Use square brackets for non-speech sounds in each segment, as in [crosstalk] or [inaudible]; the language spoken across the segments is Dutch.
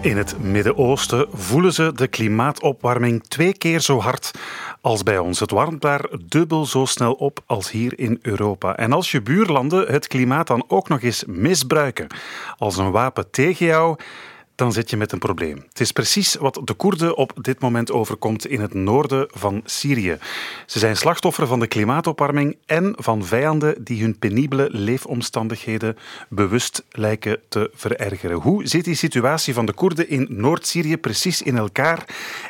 In het Midden-Oosten voelen ze de klimaatopwarming twee keer zo hard als bij ons. Het warmt daar dubbel zo snel op als hier in Europa. En als je buurlanden het klimaat dan ook nog eens misbruiken als een wapen tegen jou, dan zit je met een probleem. Het is precies wat de Koerden op dit moment overkomt in het noorden van Syrië. Ze zijn slachtoffer van de klimaatopwarming en van vijanden die hun penibele leefomstandigheden bewust lijken te verergeren. Hoe zit die situatie van de Koerden in Noord-Syrië precies in elkaar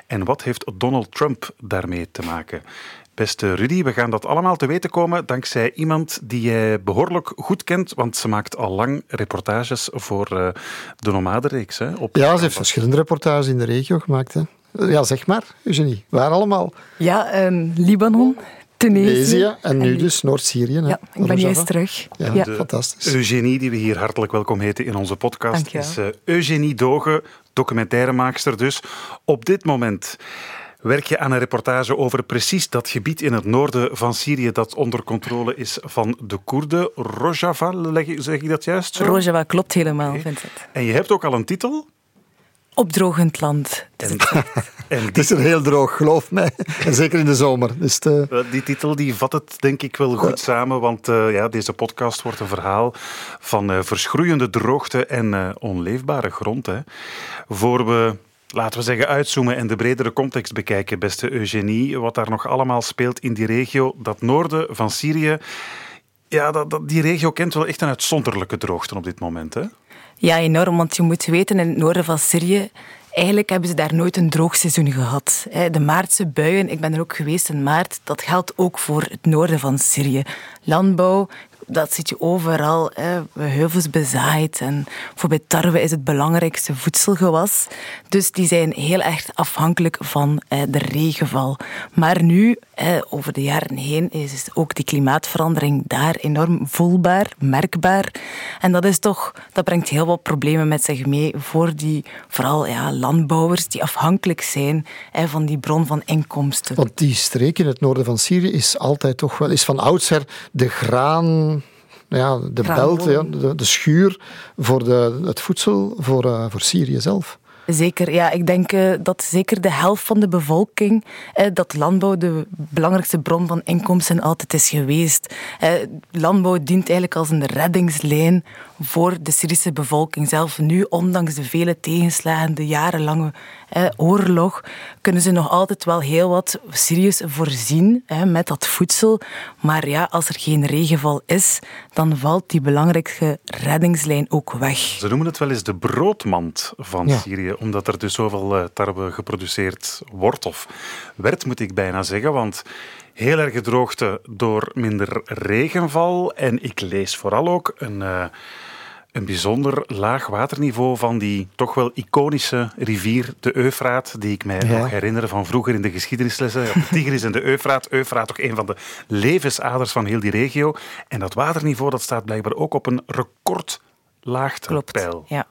en wat heeft Donald Trump daarmee te maken? Beste Rudy, we gaan dat allemaal te weten komen dankzij iemand die jij behoorlijk goed kent, want ze maakt al lang reportages voor uh, de Nomadenreeks. Hè, op ja, ze heeft verschillende reportages in de regio gemaakt. Hè. Ja, zeg maar, Eugenie, waar allemaal? Ja, um, Libanon, Tunesië. en nu dus Noord-Syrië. Ja, ik ben juist terug. Ja, ja. fantastisch. Eugenie, die we hier hartelijk welkom heten in onze podcast, is uh, Eugenie Dogen, documentairemaakster dus. Op dit moment werk je aan een reportage over precies dat gebied in het noorden van Syrië dat onder controle is van de Koerden. Rojava, zeg ik dat juist zo? Rojava klopt helemaal, okay. het. En je hebt ook al een titel? Opdrogend land. En, en het [laughs] is er heel droog, geloof mij. [laughs] En zeker in de zomer. Dus de... Die titel die vat het denk ik wel goed samen, want uh, ja, deze podcast wordt een verhaal van uh, verschroeiende droogte en uh, onleefbare grond. Hè. Voor we laten we zeggen, uitzoomen en de bredere context bekijken, beste Eugenie. Wat daar nog allemaal speelt in die regio, dat noorden van Syrië. Ja, dat, die regio kent wel echt een uitzonderlijke droogte op dit moment. Hè? Ja, enorm. Want je moet weten, in het noorden van Syrië Eigenlijk hebben ze daar nooit een droogseizoen gehad. De maartse buien, ik ben er ook geweest in maart, dat geldt ook voor het noorden van Syrië. Landbouw, dat zit je overal. Hè. Heuvels bezaaid. En bijvoorbeeld tarwe is het belangrijkste voedselgewas. Dus die zijn heel erg afhankelijk van de regenval. Maar nu, over de jaren heen, is ook die klimaatverandering daar enorm voelbaar, merkbaar. En dat is toch, dat brengt heel wat problemen met zich mee voor die, vooral ja, landbouwers die afhankelijk zijn van die bron van inkomsten. Want die streek in het noorden van Syrië is altijd toch wel, is van oudsher de graan ja, de belt, ja, de, de, schuur voor de, het voedsel voor, uh, voor Syrië zelf. Zeker, ja. Ik denk uh, dat zeker de helft van de bevolking, eh, dat landbouw de belangrijkste bron van inkomsten altijd is geweest. Eh, landbouw dient eigenlijk als een reddingslijn voor de Syrische bevolking zelf. Nu, ondanks de vele tegenslagen, de jarenlange eh, oorlog, kunnen ze nog altijd wel heel wat serieus voorzien hè, met dat voedsel. Maar ja, als er geen regenval is, dan valt die belangrijke reddingslijn ook weg. Ze noemen het wel eens de broodmand van Syrië, omdat er dus zoveel uh, tarwe geproduceerd wordt, of werd, moet ik bijna zeggen. Want heel erg droogte door minder regenval. En ik lees vooral ook een... Uh, een bijzonder laag waterniveau van die toch wel iconische rivier, de Eufraat, die ik mij nog herinner van vroeger in de geschiedenislessen. De Tigris en de Eufraat. Eufraat toch een van de levensaders van heel die regio. En dat waterniveau dat staat blijkbaar ook op een record Klopt, ja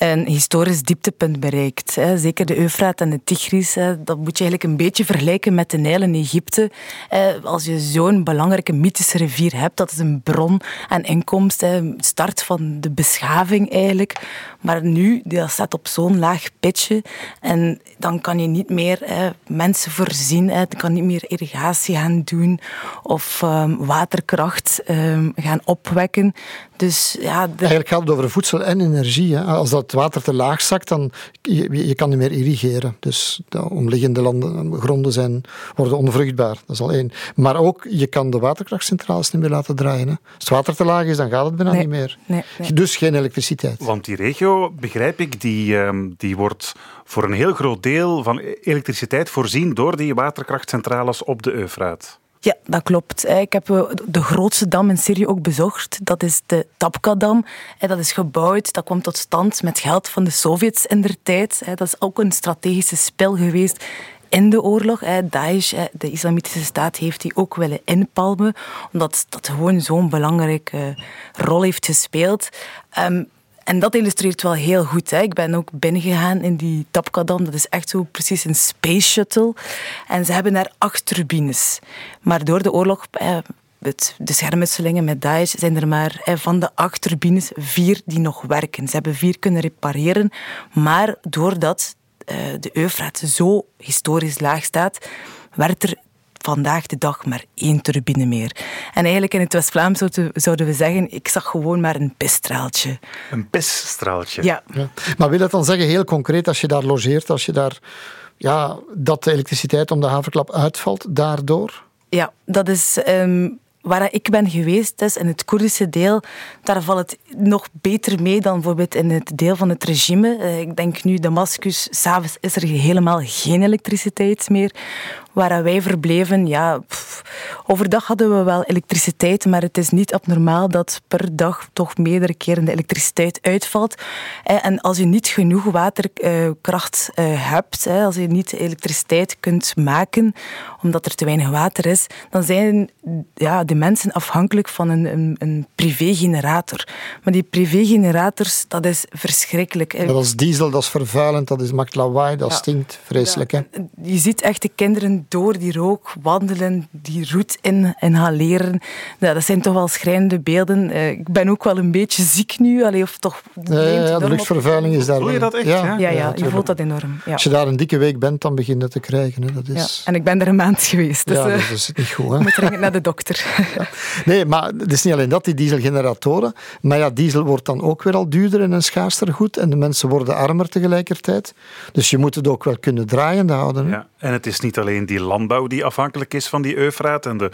een historisch dieptepunt bereikt. Zeker de Eufraat en de Tigris, dat moet je eigenlijk een beetje vergelijken met de Nijl in Egypte. Als je zo'n belangrijke mythische rivier hebt, dat is een bron aan inkomsten, start van de beschaving eigenlijk. Maar nu, dat staat op zo'n laag pitje en dan kan je niet meer mensen voorzien, je kan niet meer irrigatie gaan doen of ehm, waterkracht ehm, gaan opwekken. Dus, ja, Eigenlijk gaat het over voedsel en energie. Hè. Als dat water te laag zakt, dan je, je kan niet meer irrigeren. Dus de omliggende landen, gronden zijn, worden onvruchtbaar. Dat is al één. Maar ook, je kan de waterkrachtcentrales niet meer laten draaien. Hè. Als het water te laag is, dan gaat het bijna niet meer. Nee, Dus geen elektriciteit. Want die regio, begrijp ik, die, ehm, die wordt voor een heel groot deel van elektriciteit voorzien door die waterkrachtcentrales op de Eufraat. Ja, dat klopt. Ik heb eh, de grootste dam in Syrië ook bezocht. Dat is de Tapka-dam. Dat is gebouwd, dat kwam tot stand met geld van de Sovjets in der tijd. Dat is ook een strategische spel geweest in de oorlog. Daesh, de islamitische staat, heeft die ook willen inpalmen, omdat dat gewoon zo'n belangrijke rol heeft gespeeld. En dat illustreert wel heel goed. Hè. Ik ben ook binnengegaan in die Tapkadam. Dat is echt zo precies een space shuttle. En ze hebben daar acht turbines. Maar door de oorlog eh, het, de schermutselingen met Daesh zijn er maar van de acht turbines vier die nog werken. Ze hebben vier kunnen repareren, maar doordat uh, de Eufraat zo historisch laag staat, werd er vandaag de dag maar één turbine meer. En eigenlijk in het West-Vlaams zouden we zeggen, ik zag gewoon maar een pisstraaltje. Een pisstraaltje? Ja. ja. Maar wil dat dan zeggen, heel concreet, als je daar logeert, als je daar, ja, dat de elektriciteit om de haverklap uitvalt daardoor? Ja, dat is um, waar ik ben geweest, dus in het Koerdische deel, daar valt het nog beter mee dan bijvoorbeeld in het deel van het regime. Eh, ik denk nu, Damascus, s'avonds is er helemaal geen elektriciteit meer waar wij verbleven, ja, overdag hadden we wel elektriciteit, maar het is niet abnormaal dat per dag toch meerdere keren de elektriciteit uitvalt. En als je niet genoeg waterkracht eh, hebt, als je niet elektriciteit kunt maken, omdat er te weinig water is, dan zijn ja, de mensen afhankelijk van een, een, een privégenerator. Maar die privégenerators, dat is verschrikkelijk. Dat is diesel, dat is vervuilend, dat is, maakt lawaai, dat stinkt vreselijk. Hè? Je ziet echt de kinderen door die rook wandelen, die roet in, inhaleren. Nou, dat zijn toch wel schrijnende beelden. Uh, ik ben ook wel een beetje ziek nu. Allee, of toch ja, ja, de luchtvervuiling is daar... Voel je dat echt? Ja, ja, ja, je voelt dat enorm. Als je daar een dikke week bent, dan begin je het te krijgen. Hè. Dat is... En ik ben er een maand geweest. Dus, ja, dat is niet goed. Hè? [laughs] moet dringend naar de dokter. [laughs] Nee, maar het is niet alleen dat, die dieselgeneratoren. Maar ja, diesel wordt dan ook weer al duurder en een schaarster goed. En de mensen worden armer tegelijkertijd. Dus je moet het ook wel kunnen draaiende houden. Ja, en het is niet alleen die landbouw die afhankelijk is van die Eufraat en de,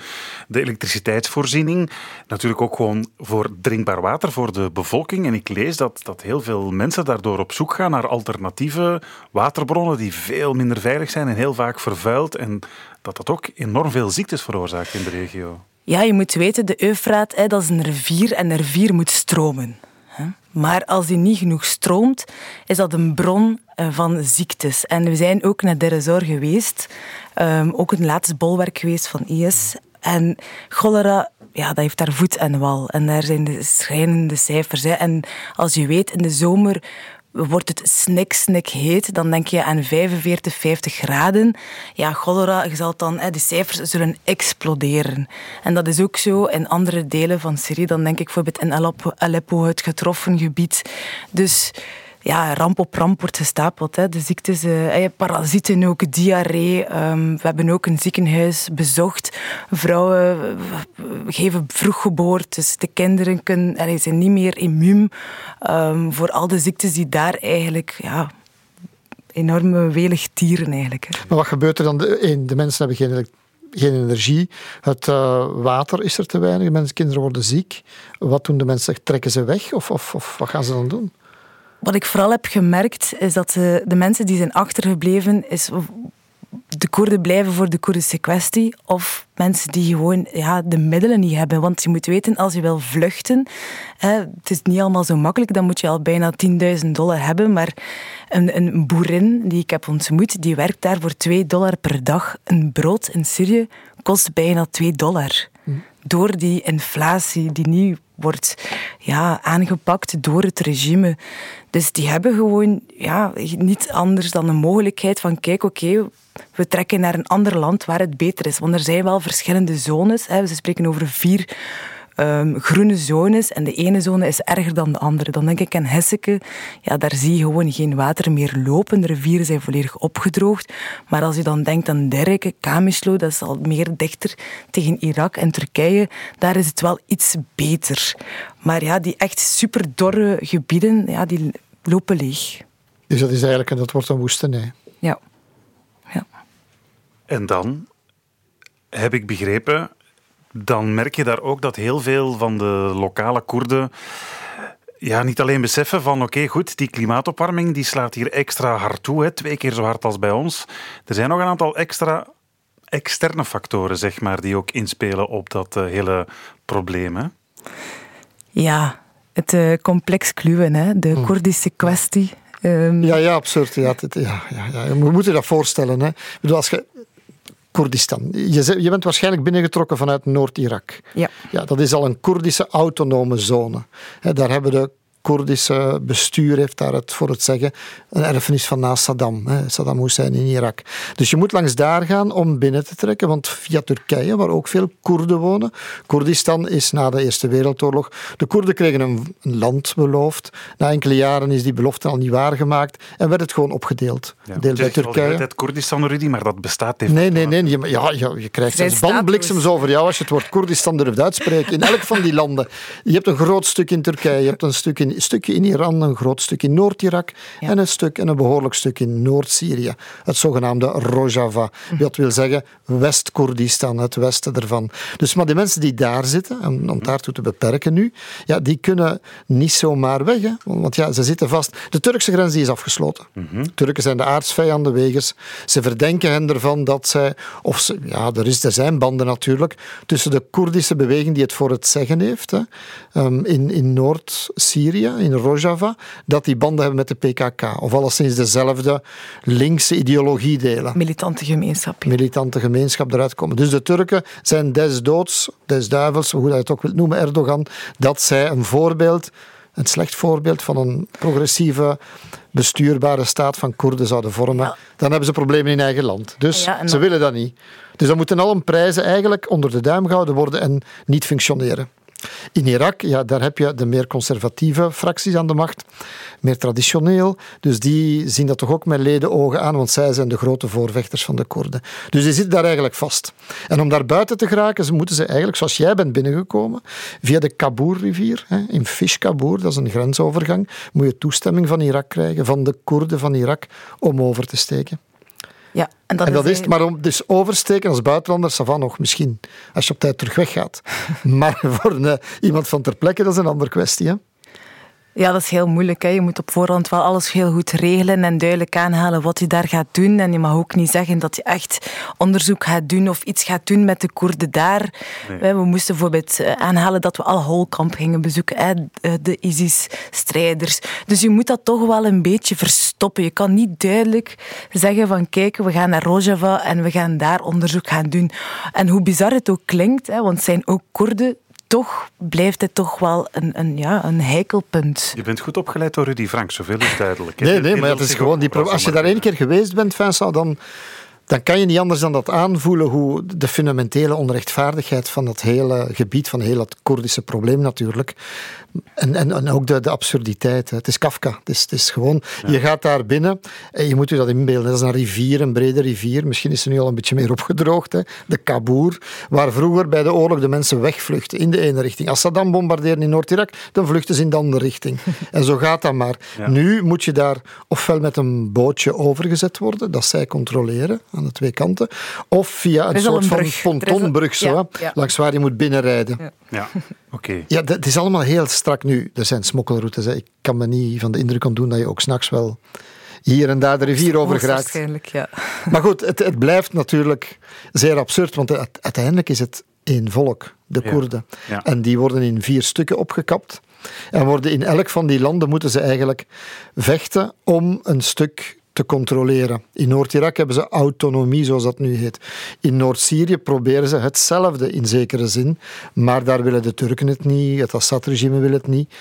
de elektriciteitsvoorziening. Natuurlijk ook gewoon voor drinkbaar water voor de bevolking. En ik lees dat, dat heel veel mensen daardoor op zoek gaan naar alternatieve waterbronnen die veel minder veilig zijn en heel vaak vervuild. En dat dat ook enorm veel ziektes veroorzaakt in de regio. Ja, je moet weten, de Eufraat, dat is een rivier en een rivier moet stromen. Maar als die niet genoeg stroomt, is dat een bron van ziektes. En we zijn ook naar Deresor geweest, um, ook een laatste bolwerk geweest van IS. En cholera, ja, dat heeft daar voet en wal. En daar zijn de schrijnende cijfers. Hè. En als je weet, in de zomer wordt het snik, snik heet, dan denk je aan 45, 50 graden. Ja, cholera, je zal dan, hè, die cijfers zullen exploderen. En dat is ook zo in andere delen van Syrië. Dan denk ik bijvoorbeeld in Aleppo, Aleppo het getroffen gebied. Dus ja, ramp op ramp wordt gestapeld. Hè. De ziektes, uh, parasieten ook, diarree. Um, we hebben ook een ziekenhuis bezocht. Vrouwen uh, geven vroeggeboortes. Dus de kinderen kunnen, zijn niet meer immuun um, voor al de ziektes die daar eigenlijk... Ja, enorme welig tieren eigenlijk. Hè. Maar wat gebeurt er dan? De, de mensen hebben geen geen energie. Het uh, water is er te weinig. Mensen, kinderen worden ziek. Wat doen de mensen? Trekken ze weg of, of, of wat gaan ze dan doen? Wat ik vooral heb gemerkt, is dat de, de mensen die zijn achtergebleven, is de Koerden blijven voor de Koerdische kwestie of mensen die gewoon ja, de middelen niet hebben. Want je moet weten, als je wil vluchten, hè, het is niet allemaal zo makkelijk, dan moet je al bijna 10.000 dollar hebben. Maar een, een boerin die ik heb ontmoet, die werkt daar voor 2 dollar per dag. Een brood in Syrië kost bijna 2 dollar. Door die inflatie die nu wordt ja, aangepakt door het regime. Dus die hebben gewoon ja, niet anders dan de mogelijkheid van kijk, oké, we trekken naar een ander land waar het beter is. Want er zijn wel verschillende zones. Hè. Ze spreken over vier um, groene zones en de ene zone is erger dan de andere. Dan denk ik aan Hesseke, ja, daar zie je gewoon geen water meer lopen. De rivieren zijn volledig opgedroogd. Maar als je dan denkt aan Derke, Kamislo, dat is al meer dichter tegen Irak en Turkije, daar is het wel iets beter. Maar ja, die echt superdorre gebieden, ja, die lopen leeg. Dus dat is eigenlijk, dat wordt een woestenij. Ja. ja. En dan heb ik begrepen, dan merk je daar ook dat heel veel van de lokale Koerden ja, niet alleen beseffen van oké, goed, die klimaatopwarming die slaat hier extra hard toe, hè, twee keer zo hard als bij ons. Er zijn nog een aantal extra externe factoren, zeg maar, die ook inspelen op dat uh, hele probleem. Hè? Ja, het uh, complex kluwen, hè, de hm. Koerdische kwestie. Um... Ja, ja, absurd. Ja, het, ja, ja, ja. We moeten dat voorstellen. Hè. Ik bedoel, als je Koerdistan. Je, je bent waarschijnlijk binnengetrokken vanuit Noord-Irak. Ja. ja. Dat is al een Koerdische autonome zone. daar hebben de Koerdische bestuur heeft daar het voor het zeggen. Een erfenis van na Saddam, hè, Saddam Hussein in Irak. Dus je moet langs daar gaan om binnen te trekken, want via Turkije, waar ook veel Koerden wonen. Koerdistan is na de Eerste Wereldoorlog. De Koerden kregen een, land beloofd. Na enkele jaren is die belofte al niet waargemaakt en werd het gewoon opgedeeld. Ja, Deel bij Turkije. Het Koerdistan, Rudy, maar dat bestaat even. Nee, nee, nee. Je, ja, je, je krijgt zelfs bandbliksems over jou als je het woord Koerdistan durft uitspreken. In elk van die landen. Je hebt een groot stuk in Turkije, je hebt een, stuk in, stukje in Iran, een groot stuk in Noord-Irak en een stuk en een behoorlijk stuk in Noord-Syrië. Het zogenaamde Rojava. Dat wil zeggen West-Koerdistan, het westen ervan. Dus maar die mensen die daar zitten, om, om daartoe te beperken nu, ja, die kunnen niet zomaar weg. Hè? Want ja, ze zitten vast. De Turkse grens die is afgesloten. Mm Turken zijn de aardsvijanden wegens. Ze verdenken hen ervan dat zij, of ze, ja, er, is, er zijn banden natuurlijk, tussen de Koerdische beweging die het voor het zeggen heeft, hè, ehm, in, in Noord-Syrië, in Rojava, dat die banden hebben met de PKK. Of alleszins dezelfde linkse ideologie delen. Militante gemeenschap. Militante gemeenschap eruit komen. Dus de Turken zijn des doods, des duivels, hoe je het ook wilt noemen, Erdogan, dat zij een voorbeeld een slecht voorbeeld van een progressieve, bestuurbare staat van Koerden zouden vormen, dan hebben ze problemen in eigen land. Dus ze willen dat niet. Dus dan moeten alle prijzen eigenlijk onder de duim gehouden worden en niet functioneren. In Irak, ja, daar heb je de meer conservatieve fracties aan de macht, meer traditioneel. Dus die zien dat toch ook met leden ogen aan, want zij zijn de grote voorvechters van de Koerden. Dus die zitten daar eigenlijk vast. En om daar buiten te geraken, moeten ze eigenlijk, zoals jij bent binnengekomen, via de Kabour-rivier, in Fish Kabour, dat is een grensovergang, moet je toestemming van Irak krijgen, van de Koerden van Irak, om over te steken. Ja, en dat, is, het. Maar om dus oversteken als buitenlander, van nog misschien, als je op tijd terug weggaat. [laughs] maar voor een, eh, iemand van ter plekke, dat is een andere kwestie. Hè? Ja, dat is heel moeilijk. Hè. Je moet op voorhand wel alles heel goed regelen en duidelijk aanhalen wat je daar gaat doen. En je mag ook niet zeggen dat je echt onderzoek gaat doen of iets gaat doen met de Koerden daar. We moesten bijvoorbeeld eh, aanhalen dat we al Holkamp gingen bezoeken, hè, de ISIS-strijders. Dus je moet dat toch wel een beetje verstoppen. Je kan niet duidelijk zeggen van kijk, we gaan naar Rojava en we gaan daar onderzoek gaan doen. En hoe bizar het ook klinkt, hè, want het zijn ook Koerden toch blijft het toch wel een, een, ja, een heikelpunt. Je bent goed opgeleid door Rudy Frank, zoveel is duidelijk. Nee, nee, maar het is gewoon die als je daar één keer geweest bent, Vincent, dan, dan kan je niet anders dan dat aanvoelen hoe de fundamentele onrechtvaardigheid van het hele gebied, van heel het Koerdische probleem natuurlijk, en, en, en ook de, de absurditeit. Het is Kafka. Het is, het is gewoon, je gaat daar binnen en je moet je dat inbeelden. Dat is een rivier, een brede rivier. Misschien is ze nu al een beetje meer opgedroogd. Hè. De Kabour, waar vroeger bij de oorlog de mensen wegvluchten in de ene richting. Als Saddam bombardeerde in Noord-Irak, dan vluchten ze in de andere richting. [laughs] En zo gaat dat maar. Nu moet je daar ofwel met een bootje overgezet worden, dat zij controleren aan de twee kanten, of via een soort van pontonbrug, zo, langs waar je moet binnenrijden. Ja, oké. Ja, het is allemaal heel strak nu. Er zijn smokkelroutes. Hè. Ik kan me niet van de indruk doen dat je ook s'nachts wel hier en daar de rivier over geraakt. Waarschijnlijk, ja. [laughs] Maar goed, het, het blijft natuurlijk zeer absurd, want uiteindelijk is het één volk, de Koerden. En die worden in vier stukken opgekapt. En worden in elk van die landen moeten ze eigenlijk vechten om een stuk te controleren. In Noord-Irak hebben ze autonomie, zoals dat nu heet. In Noord-Syrië proberen ze hetzelfde in zekere zin, maar daar willen de Turken het niet, het Assad-regime wil het niet.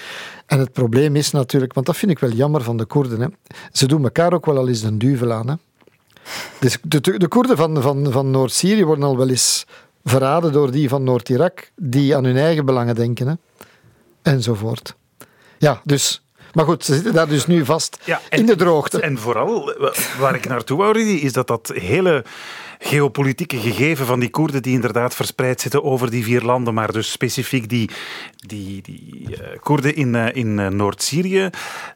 En het probleem is natuurlijk, want dat vind ik wel jammer van de Koerden, hè. ze doen elkaar ook wel al eens een duvel aan. Hè. Dus de, de Koerden van, van, van Noord-Syrië worden al wel eens verraden door die van Noord-Irak, die aan hun eigen belangen denken. Hè. Enzovoort. Ja, dus maar goed, ze zitten daar dus nu vast in de droogte. En vooral, waar ik naartoe wou, Rudy, is dat dat hele geopolitieke gegeven van die Koerden die inderdaad verspreid zitten over die vier landen, maar dus specifiek die, die, die uh, Koerden in, uh, in uh, Noord-Syrië,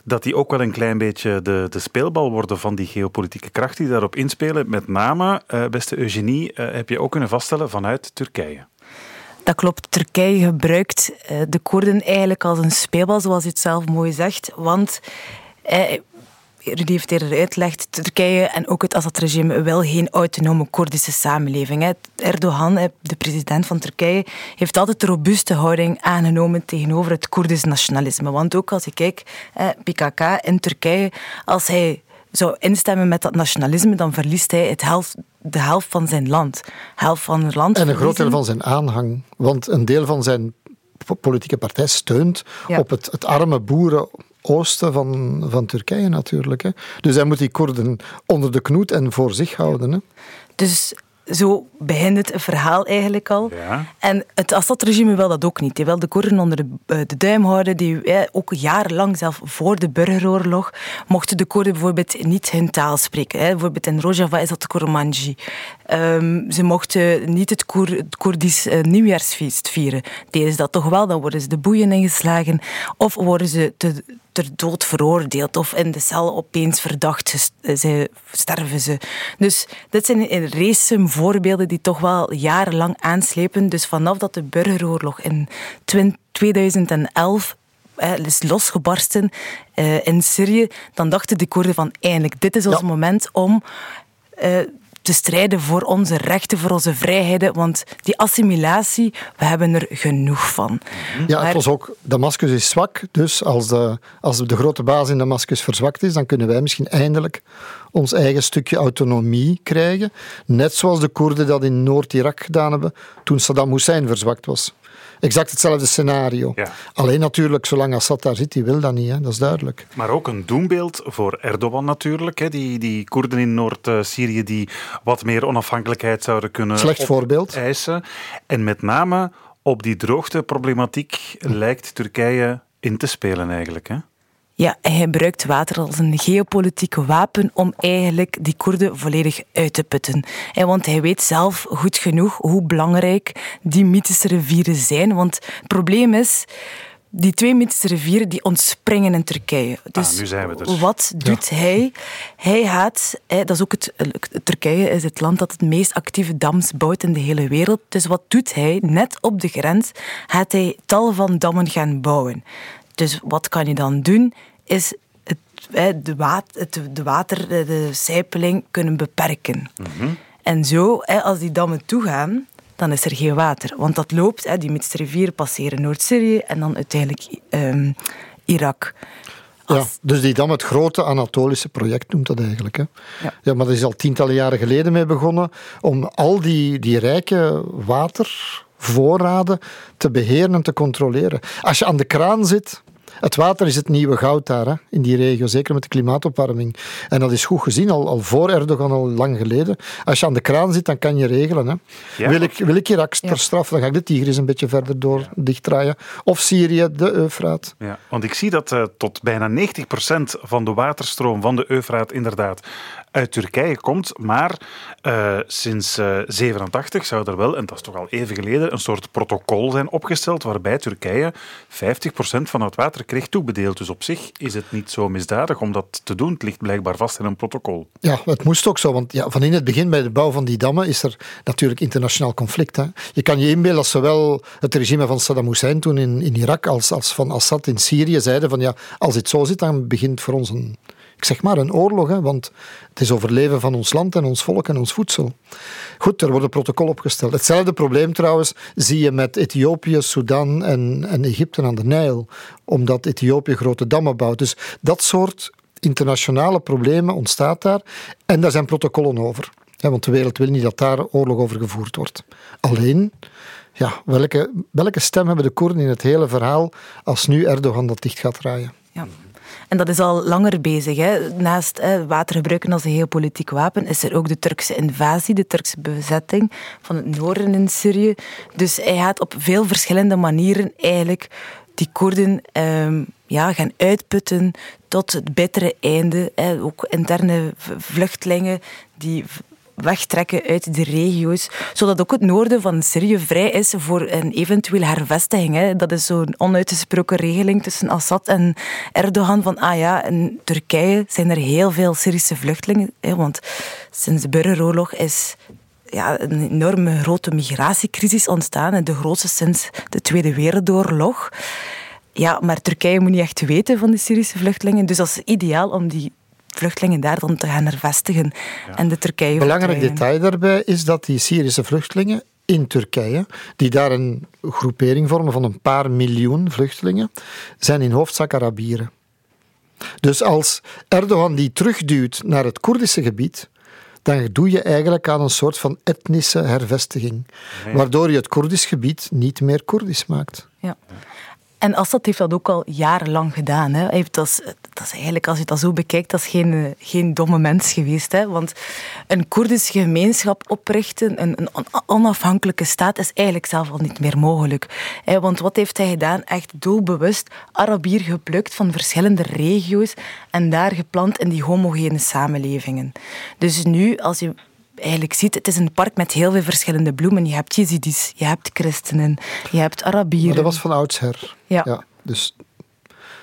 dat die ook wel een klein beetje de, de speelbal worden van die geopolitieke krachten die daarop inspelen. Met name, beste Eugenie, heb je ook kunnen vaststellen vanuit Turkije. Dat klopt. Turkije gebruikt eh, de Koerden eigenlijk als een speelbal, zoals u het zelf mooi zegt. Want eh, Rudy heeft eerder uitgelegd, Turkije en ook het Assad-regime wil geen autonome Koerdische samenleving. Erdogan, de president van Turkije, heeft altijd een robuuste houding aangenomen tegenover het Koerdisch nationalisme. Want ook als je kijkt, PKK in Turkije, als hij zou instemmen met dat nationalisme, dan verliest hij het helft, de helft van zijn land. Helft van het land. En een groot deel van zijn aanhang. Want een deel van zijn politieke partij steunt op het, het arme boeren oosten van, van Turkije natuurlijk. Hè. Dus hij moet die Koerden onder de knoet en voor zich houden. Hè. Dus zo begint het verhaal eigenlijk al. Ja. En het Assad-regime wil dat ook niet. Die wil de Koerden onder de, eh, de duim houden. Die, eh, ook jarenlang, zelf voor de burgeroorlog, mochten de Koerden bijvoorbeeld niet hun taal spreken. Hè. Bijvoorbeeld in Rojava is dat de Kurmanji. Um, ze mochten niet het, Koer, het Koerdisch uh, nieuwjaarsfeest vieren. Deden ze dat toch wel, dan worden ze de boeien ingeslagen. Of worden ze te, ter dood veroordeeld of in de cel opeens verdacht ze, sterven ze. Dus dit zijn een race voorbeelden die toch wel jarenlang aanslepen. Dus vanaf dat de burgeroorlog in 2011 is losgebarsten uh, in Syrië, dan dachten de Koerden van eindelijk, dit is ons moment om uh, te strijden voor onze rechten, voor onze vrijheden. Want die assimilatie, we hebben er genoeg van. Ja, het was ook, Damascus is zwak, dus als de, als de grote baas in Damascus verzwakt is, dan kunnen wij misschien eindelijk ons eigen stukje autonomie krijgen. Net zoals de Koerden dat in Noord-Irak gedaan hebben toen Saddam Hussein verzwakt was. Exact hetzelfde scenario. Alleen natuurlijk, zolang Assad daar zit, die wil dat niet, hè? dat is duidelijk. Maar ook een doembeeld voor Erdogan natuurlijk. Hè? Die, die Koerden in Noord-Syrië die wat meer onafhankelijkheid zouden kunnen Slecht voorbeeld. eisen. En met name op die droogteproblematiek lijkt Turkije in te spelen eigenlijk. Hè? Ja, hij gebruikt water als een geopolitiek wapen om eigenlijk die Koerden volledig uit te putten. Want hij weet zelf goed genoeg hoe belangrijk die mythische rivieren zijn. Want het probleem is, die twee mythische rivieren die ontspringen in Turkije. Ah, dus, nu zijn we dus. wat doet hij? Hij gaat, dat is ook het, Turkije is het land dat het meest actieve dams bouwt in de hele wereld. Dus wat doet hij? Net op de grens gaat hij tal van dammen gaan bouwen. Dus wat kan je dan doen? Is het, de, water, de water, de sijpeling kunnen beperken. Mhm. En zo, als die dammen toegaan, dan is er geen water. Want dat loopt, die rivieren passeren Noord-Syrië en dan uiteindelijk um, Irak. Ja, dus die dam, het grote Anatolische project noemt dat eigenlijk. Hè. Ja. ja, maar dat is al tientallen jaren geleden mee begonnen om al die, die rijke watervoorraden te beheren en te controleren. Als je aan de kraan zit, het water is het nieuwe goud daar, hè, in die regio, zeker met de klimaatopwarming. En dat is goed gezien, al, al voor Erdogan, al lang geleden. Als je aan de kraan zit, dan kan je regelen. Hè. Wil, ik, wil ik Irak ter straf, dan ga ik de Tigris een beetje verder door ja. dichtdraaien. Of Syrië, de Eufraat. Ja, want ik zie dat uh, tot bijna 90% van de waterstroom van de Eufraat inderdaad uit Turkije komt. Maar uh, sinds 87 uh, zou er wel, en dat is toch al even geleden, een soort protocol zijn opgesteld waarbij Turkije 50% van het water kreeg toebedeeld. Dus op zich is het niet zo misdadig om dat te doen. Het ligt blijkbaar vast in een protocol. Ja, het moest ook zo. Want ja, van in het begin bij de bouw van die dammen is er natuurlijk internationaal conflict. Hè. Je kan je inbeelden als zowel het regime van Saddam Hussein toen in, in Irak als, als van Assad in Syrië zeiden van ja, als het zo zit, dan begint voor ons een ik zeg maar een oorlog, hè, want het is overleven van ons land en ons volk en ons voedsel. Goed, er wordt een protocol opgesteld. Hetzelfde probleem trouwens zie je met Ethiopië, Sudan en, en Egypte aan de Nijl, omdat Ethiopië grote dammen bouwt. Dus dat soort internationale problemen ontstaat daar en daar zijn protocollen over. want de wereld wil niet dat daar oorlog over gevoerd wordt. Alleen, ja, welke, welke stem hebben de Koerden in het hele verhaal als nu Erdogan dat dicht gaat draaien? Ja. En dat is al langer bezig. Hè. Naast hè, water gebruiken als een geopolitiek wapen, is er ook de Turkse invasie, de Turkse bezetting van het noorden in Syrië. Dus hij gaat op veel verschillende manieren eigenlijk die Koerden ehm, ja, gaan uitputten tot het bittere einde. Hè. Ook interne vluchtelingen die wegtrekken uit de regio's, zodat ook het noorden van Syrië vrij is voor een eventuele hervestiging. Hè. Dat is zo'n onuitgesproken regeling tussen Assad en Erdogan van ah ja, in Turkije zijn er heel veel Syrische vluchtelingen, hè, want sinds de burgeroorlog is ja, een enorme grote migratiecrisis ontstaan, de grootste sinds de Tweede Wereldoorlog. Ja, maar Turkije moet niet echt weten van de Syrische vluchtelingen. Dus dat is ideaal om die vluchtelingen daar dan te gaan hervestigen. En de Turkije Belangrijk detail daarbij is dat die Syrische vluchtelingen in Turkije, die daar een groepering vormen van een paar miljoen vluchtelingen, zijn in hoofdzaak Arabieren. Dus als Erdogan die terugduwt naar het Koerdische gebied, dan doe je eigenlijk aan een soort van etnische hervestiging, waardoor je het Koerdisch gebied niet meer Koerdisch maakt. Ja. En Assad heeft dat ook al jarenlang gedaan. Hè. Heeft dat, dat is eigenlijk, als je dat zo bekijkt, dat is geen, geen domme mens geweest. Hè. Want een Koerdische gemeenschap oprichten, een, een onafhankelijke staat, is eigenlijk zelf al niet meer mogelijk. Hè. Want wat heeft hij gedaan? Echt doelbewust Arabier geplukt van verschillende regio's en daar geplant in die homogene samenlevingen. Dus nu, als je eigenlijk ziet, het is een park met heel veel verschillende bloemen. Je hebt Jezidis, je hebt christenen, je hebt Arabieren. Maar dat was van oudsher. Ja. ja dus,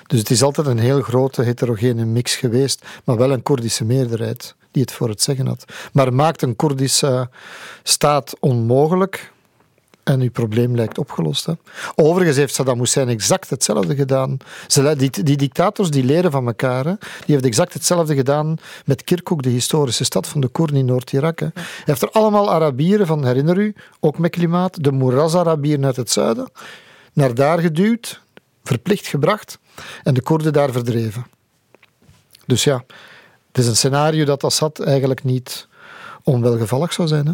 dus het is altijd een heel grote heterogene mix geweest, maar wel een Koerdische meerderheid die het voor het zeggen had. Maar maakt een Koerdische staat onmogelijk, en uw probleem lijkt opgelost. Hè. Overigens heeft Saddam Hussein exact hetzelfde gedaan. Die, die dictators die leren van elkaar. Hè. Die heeft exact hetzelfde gedaan met Kirkuk, de historische stad van de Koerden in Noord-Irak. Hij heeft er allemaal Arabieren van, herinner u, ook met klimaat, de Muraz-Arabieren uit het zuiden, naar daar geduwd, verplicht gebracht en de Koerden daar verdreven. Dus ja, het is een scenario dat Assad eigenlijk niet onwelgevallig zou zijn. Hè?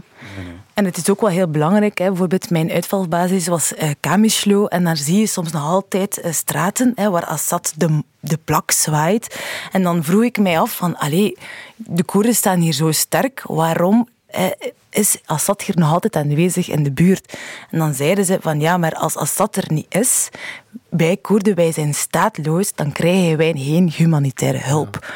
En het is ook wel heel belangrijk. Hè. Bijvoorbeeld mijn uitvalbasis was uh, Kamishlo. En daar zie je soms nog altijd uh, straten hè, waar Assad de, de plak zwaait. En dan vroeg ik mij af van... Allee, de Koerden staan hier zo sterk. Waarom eh, is Assad hier nog altijd aanwezig in de buurt? En dan zeiden ze van... Ja, maar als Assad er niet is... Wij Koerden, wij zijn staatloos. Dan krijgen wij geen humanitaire hulp.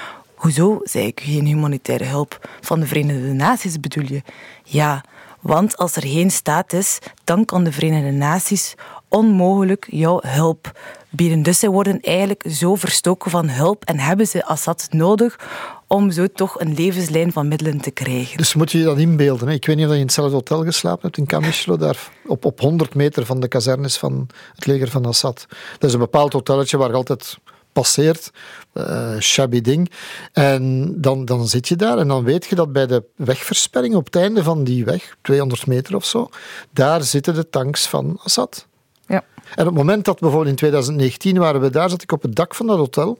Hoezo, zei ik, geen humanitaire hulp van de Verenigde Naties bedoel je? Ja, want als er geen staat is, dan kan de Verenigde Naties onmogelijk jouw hulp bieden. Dus zij worden eigenlijk zo verstoken van hulp en hebben ze Assad nodig om zo toch een levenslijn van middelen te krijgen. Dus moet je je dat inbeelden. Hè? Ik weet niet of je in hetzelfde hotel geslapen hebt in Kamishlo, daar op, op 100 meter van de kazernes van het leger van Assad. Dat is een bepaald hotelletje waar altijd passeert, uh, shabby ding. En dan, dan zit je daar en dan weet je dat bij de wegversperring op het einde van die weg, 200 meter of zo, daar zitten de tanks van Assad. Ja. En op het moment dat bijvoorbeeld in 2019 waren we daar, zat ik op het dak van dat hotel.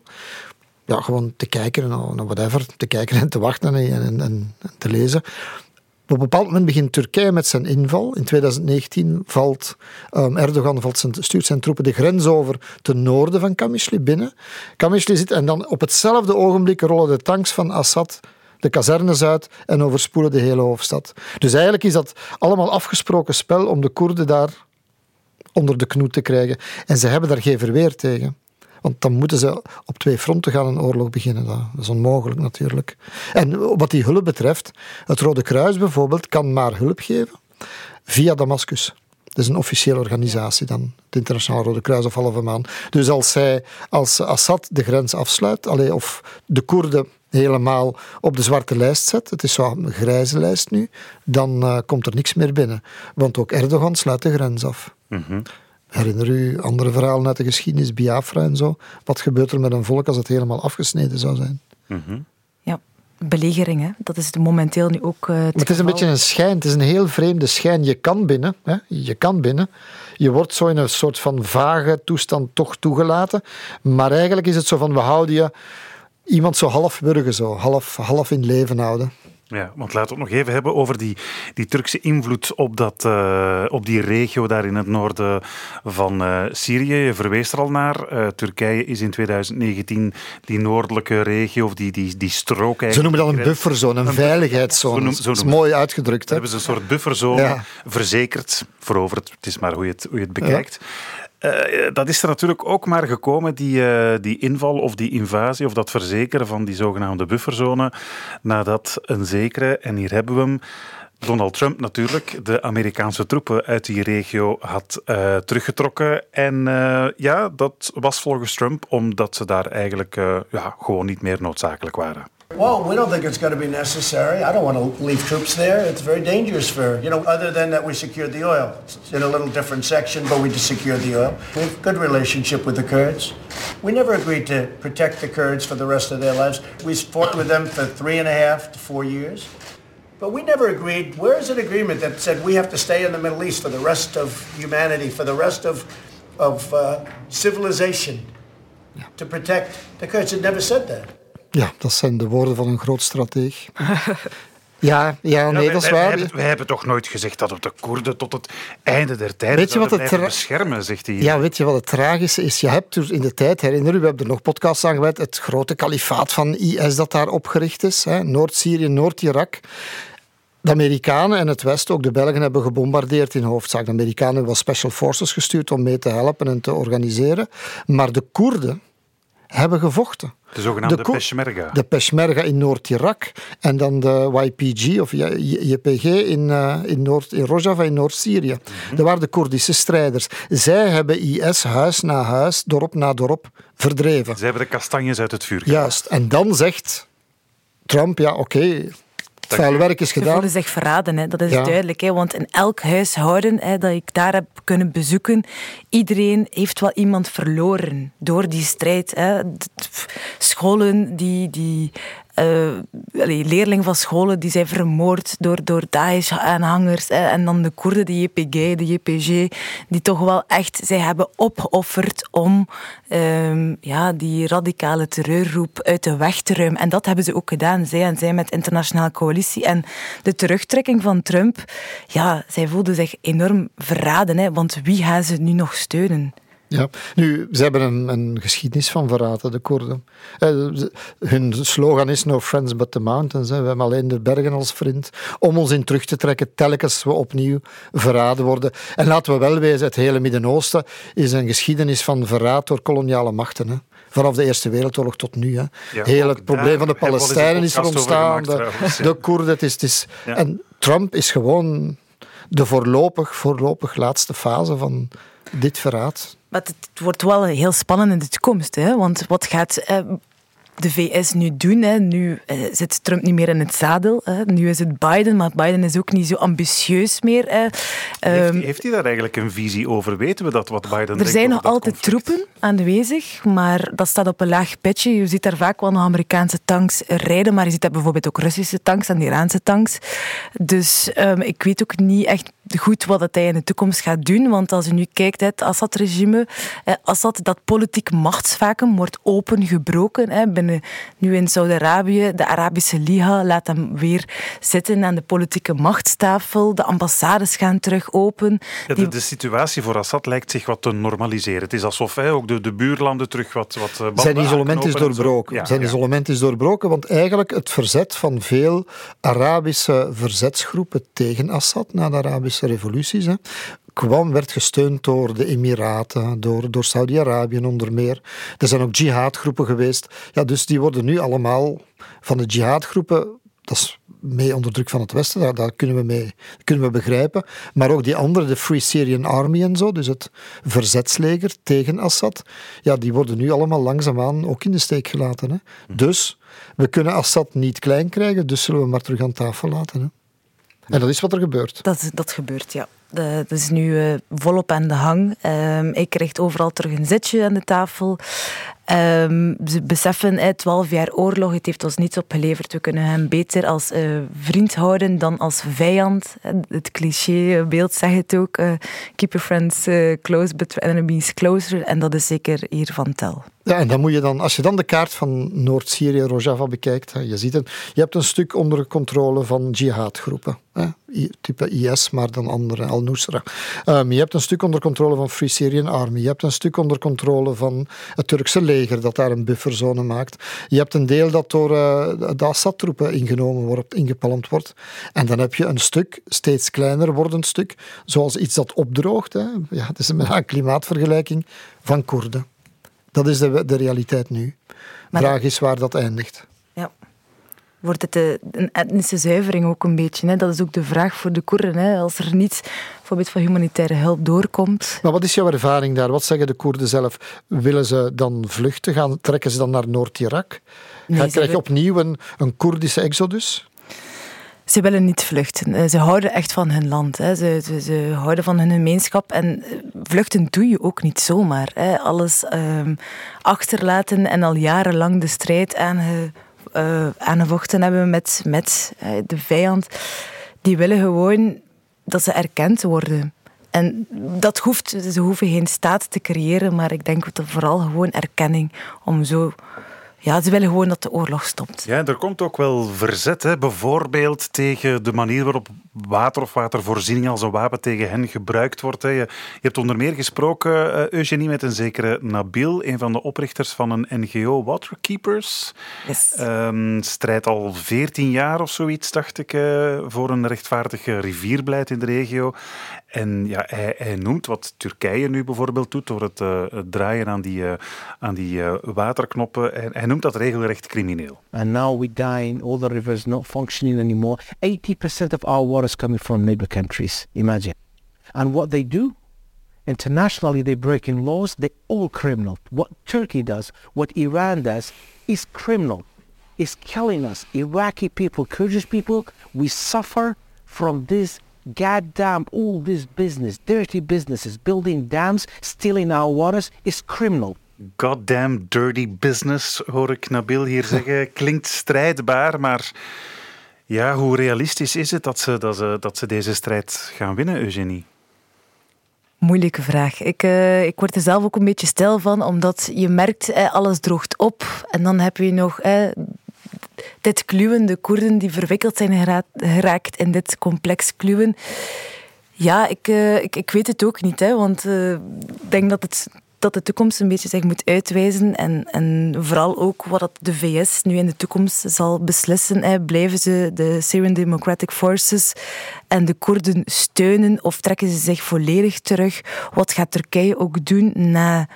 Ja, gewoon te kijken en whatever, te kijken en te wachten en, en, en te lezen. Op een bepaald moment begint Turkije met zijn inval. In 2019 valt um, Erdogan valt zijn, stuurt zijn troepen de grens over ten noorden van Kamishli binnen. Kamishli zit en dan op hetzelfde ogenblik rollen de tanks van Assad de kazernes uit en overspoelen de hele hoofdstad. Dus eigenlijk is dat allemaal afgesproken spel om de Koerden daar onder de knoet te krijgen. En ze hebben daar geen verweer tegen. Want dan moeten ze op twee fronten gaan een oorlog beginnen. Dat is onmogelijk natuurlijk. En wat die hulp betreft, het Rode Kruis bijvoorbeeld kan maar hulp geven via Damascus. Dat is een officiële organisatie dan, het Internationaal Rode Kruis of halve maan. Dus als, zij, als Assad de grens afsluit, allee, of de Koerden helemaal op de zwarte lijst zet, het is zo een grijze lijst nu, dan uh, komt er niks meer binnen. Want ook Erdogan sluit de grens af. Mm Herinner u andere verhalen uit de geschiedenis, Biafra en zo? Wat gebeurt er met een volk als het helemaal afgesneden zou zijn? Mm Ja, belegering, hè? dat is momenteel nu ook. Uh, het, het is een beetje een schijn, het is een heel vreemde schijn. Je kan binnen, hè? je kan binnen. Je wordt zo in een soort van vage toestand toch toegelaten. Maar eigenlijk is het zo van: we houden je iemand zo half burger, zo, half, half in leven houden. Ja, want laten we het nog even hebben over die, die Turkse invloed op, dat, uh, op die regio daar in het noorden van uh, Syrië. Je verwees er al naar. Uh, Turkije is in 2019 die noordelijke regio, of die, die, die strook eigenlijk. Ze noemen dat een bufferzone, een, een veiligheidszone. Zo dat is mooi uitgedrukt. Hè? Hebben ze een soort bufferzone ja. verzekerd, veroverd. Het is maar hoe je het, hoe je het bekijkt. Ja. Uh, dat is er natuurlijk ook maar gekomen, die, uh, die inval of die invasie of dat verzekeren van die zogenaamde bufferzone, nadat een zekere, en hier hebben we hem, Donald Trump natuurlijk de Amerikaanse troepen uit die regio had teruggetrokken. En ja, dat was volgens Trump omdat ze daar eigenlijk ja, gewoon niet meer noodzakelijk waren. Well, we don't think it's going to be necessary. I don't want to leave troops there. It's very dangerous for, you know, other than that we secured the oil. It's in a little different section, but we just secured the oil. We have a good relationship with the Kurds. We never agreed to protect the Kurds for the rest of their lives. We fought with them for three and a half to four years. But we never agreed. Where is an agreement that said we have to stay in the Middle East for the rest of humanity, for the rest of, of uh, civilization, to protect the Kurds? It never said that. Ja, dat zijn de woorden van een groot strateeg. [laughs] Ja, ja nee, wij, dat is waar. Wij, hebben, wij hebben toch nooit gezegd dat we de Koerden tot het einde der tijden Weet je wat zouden het beschermen, zegt hij. Ja, weet je wat het tragische is? Je hebt dus in de tijd, herinner je, we hebben er nog podcasts aan gewijd, het grote kalifaat van IS dat daar opgericht is. hè, Noord-Syrië, Noord-Irak. De Amerikanen en het Westen, ook de Belgen, hebben gebombardeerd in hoofdzaak. De Amerikanen hebben wel special forces gestuurd om mee te helpen en te organiseren. Maar de Koerden hebben gevochten. De zogenaamde de Peshmerga. De Peshmerga in Noord-Irak en dan de YPG of JPG in, eh, in, Noord, in Rojava in Noord-Syrië. Mhm. Dat waren de Koerdische strijders. Zij hebben IS huis na huis, dorp na dorp verdreven. Ze hebben de kastanjes uit het vuur gehaald. Juist. En dan zegt Trump, ja oké, het vuile werk is Ze gedaan. voelen zich verraden, hè. dat is Ja. duidelijk. Hè. Want in elk huishouden hè, dat ik daar heb kunnen bezoeken, iedereen heeft wel iemand verloren door die strijd. Hè. Scholen, die, die, eh, leerlingen van scholen, die zijn vermoord door, door Daesh-aanhangers. En dan de Koerden, de JPG, de JPG, die toch wel echt zij hebben opgeofferd om ehm, ja, die radicale terreurroep uit de weg te ruimen. En dat hebben ze ook gedaan, zij en zij met internationale coalitie. En de terugtrekking van Trump, ja, zij voelden zich enorm verraden, hè, want wie gaan ze nu nog steunen? Ja. Nu, ze hebben een, een geschiedenis van verraden, de Koerden. Eh, hun slogan is No friends but the mountains. Hè. We hebben alleen de bergen als vriend. Om ons in terug te trekken, telkens we opnieuw verraden worden. En laten we wel wezen, het hele Midden-Oosten is een geschiedenis van verraad door koloniale machten. Hè. Vanaf de Eerste Wereldoorlog tot nu. Hè. Ja, Heel het probleem van de Palestijnen is er ontstaan. gemaakt, De, de Koerden, het is... Het is Ja. En Trump is gewoon de voorlopig, voorlopig laatste fase van dit verraad. Maar het, wordt wel heel spannend in de toekomst. Hè? Want wat gaat eh, de VS nu doen? Hè? Nu eh, zit Trump niet meer in het zadel. Hè? Nu is het Biden, maar Biden is ook niet zo ambitieus meer. Hè? Heeft, Ehm, heeft hij daar eigenlijk een visie over? Weten we dat wat Biden er zijn nog altijd conflict? troepen aanwezig, maar dat staat op een laag pitje. Je ziet daar vaak wel nog Amerikaanse tanks rijden, maar je ziet daar bijvoorbeeld ook Russische tanks en Iraanse tanks. Dus ehm, ik weet ook niet echt goed wat dat hij in de toekomst gaat doen, want als je nu kijkt, hè, het Assad-regime, eh, Assad, dat politiek machtsvacuum wordt opengebroken. Hè, binnen, nu in Saudi-Arabië, de Arabische Liga laat hem weer zitten aan de politieke machtstafel. De ambassades gaan terug open. Ja, de, de situatie voor Assad lijkt zich wat te normaliseren. Het is alsof hij ook de, de buurlanden terug wat, wat eh, Zijn isolement is doorbroken. Ja, Zijn ja. isolement is doorbroken, want eigenlijk het verzet van veel Arabische verzetsgroepen tegen Assad na de Arabische revoluties hè, kwam, werd gesteund door de Emiraten, door, door Saudi-Arabië onder meer. Er zijn ook jihadgroepen geweest. Ja, dus die worden nu allemaal van de jihadgroepen, dat is mee onder druk van het Westen, daar, daar kunnen, we mee, kunnen we begrijpen. Maar ook die andere, de Free Syrian Army en zo, dus het verzetsleger tegen Assad, ja, die worden nu allemaal langzaamaan ook in de steek gelaten. Hè. Dus we kunnen Assad niet klein krijgen, dus zullen we hem maar terug aan tafel laten. Hè. En dat is wat er gebeurt. Dat, dat gebeurt, ja. Dat is nu eh, volop aan de hang. Ehm hij krijgt overal terug een zitje aan de tafel. Ehm, ze beseffen, eh, 12 jaar oorlog, het heeft ons niets opgeleverd. We kunnen hem beter als eh, vriend houden dan als vijand. Eh, Het clichébeeld zegt het ook. eh, keep your friends eh, close, but your enemies closer. En dat is zeker hier van tel. Ja, en dan moet je dan, als je dan de kaart van Noord-Syrië, Rojava bekijkt, hè, je ziet het, je hebt een stuk onder controle van jihadgroepen. Hè, type IS, maar dan andere, Al-Nusra. Ehm, je hebt een stuk onder controle van Free Syrian Army. Je hebt een stuk onder controle van het Turkse leger, dat daar een bufferzone maakt. Je hebt een deel dat door eh, de Assad-troepen ingenomen wordt, ingepalmd wordt. En dan heb je een stuk, steeds kleiner wordend stuk, zoals iets dat opdroogt. Hè. Ja, het is een [laughs] klimaatvergelijking van Koerden. Dat is de, de realiteit nu. Maar- Vraag is waar dat eindigt. Wordt het eh, een etnische zuivering ook een beetje? Hè? Dat is ook de vraag voor de Koerden. Hè? Als er niets bijvoorbeeld van humanitaire hulp doorkomt. Maar wat is jouw ervaring daar? Wat zeggen de Koerden zelf? Willen ze dan vluchten? Gaan, trekken ze dan naar Noord-Irak? Nee, krijg je opnieuw een, een Koerdische exodus? Ze willen niet vluchten. Eh, Ze houden echt van hun land. Hè. Ze, ze, ze houden van hun gemeenschap. En eh, vluchten doe je ook niet zomaar. Hè. Alles ehm, achterlaten en al jarenlang de strijd aange, eh, aangevochten hebben met, met eh, de vijand. Die willen gewoon dat ze erkend worden. En dat hoeft, ze hoeven geen staat te creëren, maar ik denk vooral gewoon erkenning om zo ja, ze willen gewoon dat de oorlog stopt. Ja, er komt ook wel verzet, hè? bijvoorbeeld tegen de manier waarop water of watervoorziening als een wapen tegen hen gebruikt wordt. Hè. Je, hebt onder meer gesproken, uh, Eugenie, met een zekere Nabil, een van de oprichters van een NGO, Waterkeepers. Yes. Um, strijdt al 14 jaar of zoiets, dacht ik, uh, voor een rechtvaardig rivierbeleid in de regio. En ja, hij, noemt wat Turkije nu bijvoorbeeld doet door het, uh, het draaien aan die, uh, aan die uh, waterknoppen. Hij, hij, noemt dat regelrecht crimineel. And now we dying, all the rivers not functioning anymore. 80% of our water is coming from neighbor countries. Imagine. And what they do? Internationally, they breaking laws. They all criminal. What Turkey does, what Iran does, is criminal. Is killing us. Iraqi people, Kurdish people, we suffer from this goddamn all this business, dirty businesses, building dams, stealing our waters, is criminal. Goddamn dirty business, hoor ik Nabil hier [laughs] zeggen. Klinkt strijdbaar, maar ja, hoe realistisch is het dat ze, dat ze, dat ze deze strijd gaan winnen, Eugenie? Moeilijke vraag. Ik, uh, ik word er zelf ook een beetje stil van, omdat je merkt, eh, alles droogt op. En dan heb je nog eh, dit kluwen, de Koerden die verwikkeld zijn geraakt in dit complex kluwen. Ja, ik, uh, ik, ik weet het ook niet, hè, want uh, ik denk dat het dat de toekomst een beetje zich moet uitwijzen. En, en vooral ook wat de VS nu in de toekomst zal beslissen. Hè. Blijven ze de Syrian Democratic Forces en de Koerden steunen of trekken ze zich volledig terug? Wat gaat Turkije ook doen na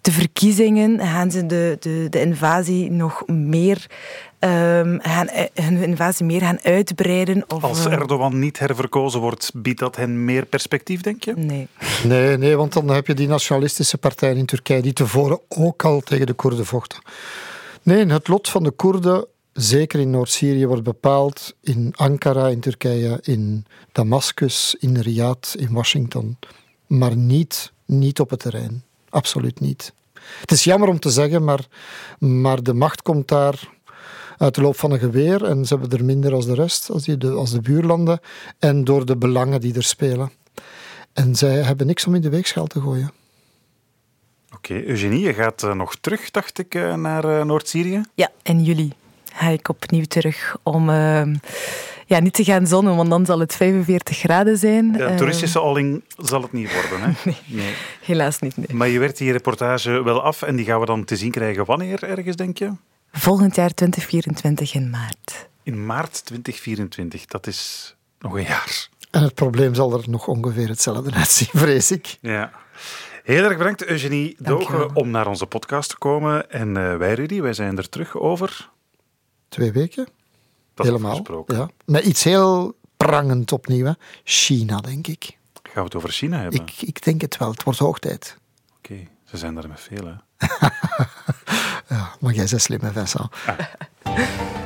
de verkiezingen? Gaan ze de, de, de invasie nog meer um, gaan, hun invasie meer gaan uitbreiden. Of, Als Erdogan niet herverkozen wordt, biedt dat hen meer perspectief, denk je? Nee. Nee, nee, want dan heb je die nationalistische partijen in Turkije die tevoren ook al tegen de Koerden vochten. Nee, het lot van de Koerden, zeker in Noord-Syrië, wordt bepaald in Ankara, in Turkije, in Damascus, in Riyadh, in Washington. Maar niet, niet op het terrein. Absoluut niet. Het is jammer om te zeggen, maar, maar de macht komt daar uit de loop van een geweer. En ze hebben er minder als de rest, als, die de, als de buurlanden. En door de belangen die er spelen. En zij hebben niks om in de weegschaal te gooien. Oké, okay, Eugenie, je gaat uh, nog terug, dacht ik, uh, naar uh, Noord-Syrië? Ja, in juli ga ik opnieuw terug om ehm, ja, niet te gaan zonnen, want dan zal het 45 graden zijn. Ja, toeristische alling zal het niet worden, hè? [laughs] nee, nee, helaas niet. Nee. Maar je werkt die reportage wel af en die gaan we dan te zien krijgen wanneer ergens, denk je? Volgend jaar 2024 in maart. In maart 2024, dat is nog een jaar. En het probleem zal er nog ongeveer hetzelfde uitzien, vrees ik. Ja. Heel erg bedankt, Eugenie Dogen, om naar onze podcast te komen. En uh, wij, Rudy, wij zijn er terug over... Twee weken. Dat Helemaal. Ja. Met iets heel prangend opnieuw. Hè. China, denk ik. Gaan we het over China hebben? Ik, ik denk het wel. Het wordt hoog tijd. Oké, okay. ze zijn er met veel, hè? [laughs] ja, maar jij bent slim, Vincent. Ah. [laughs]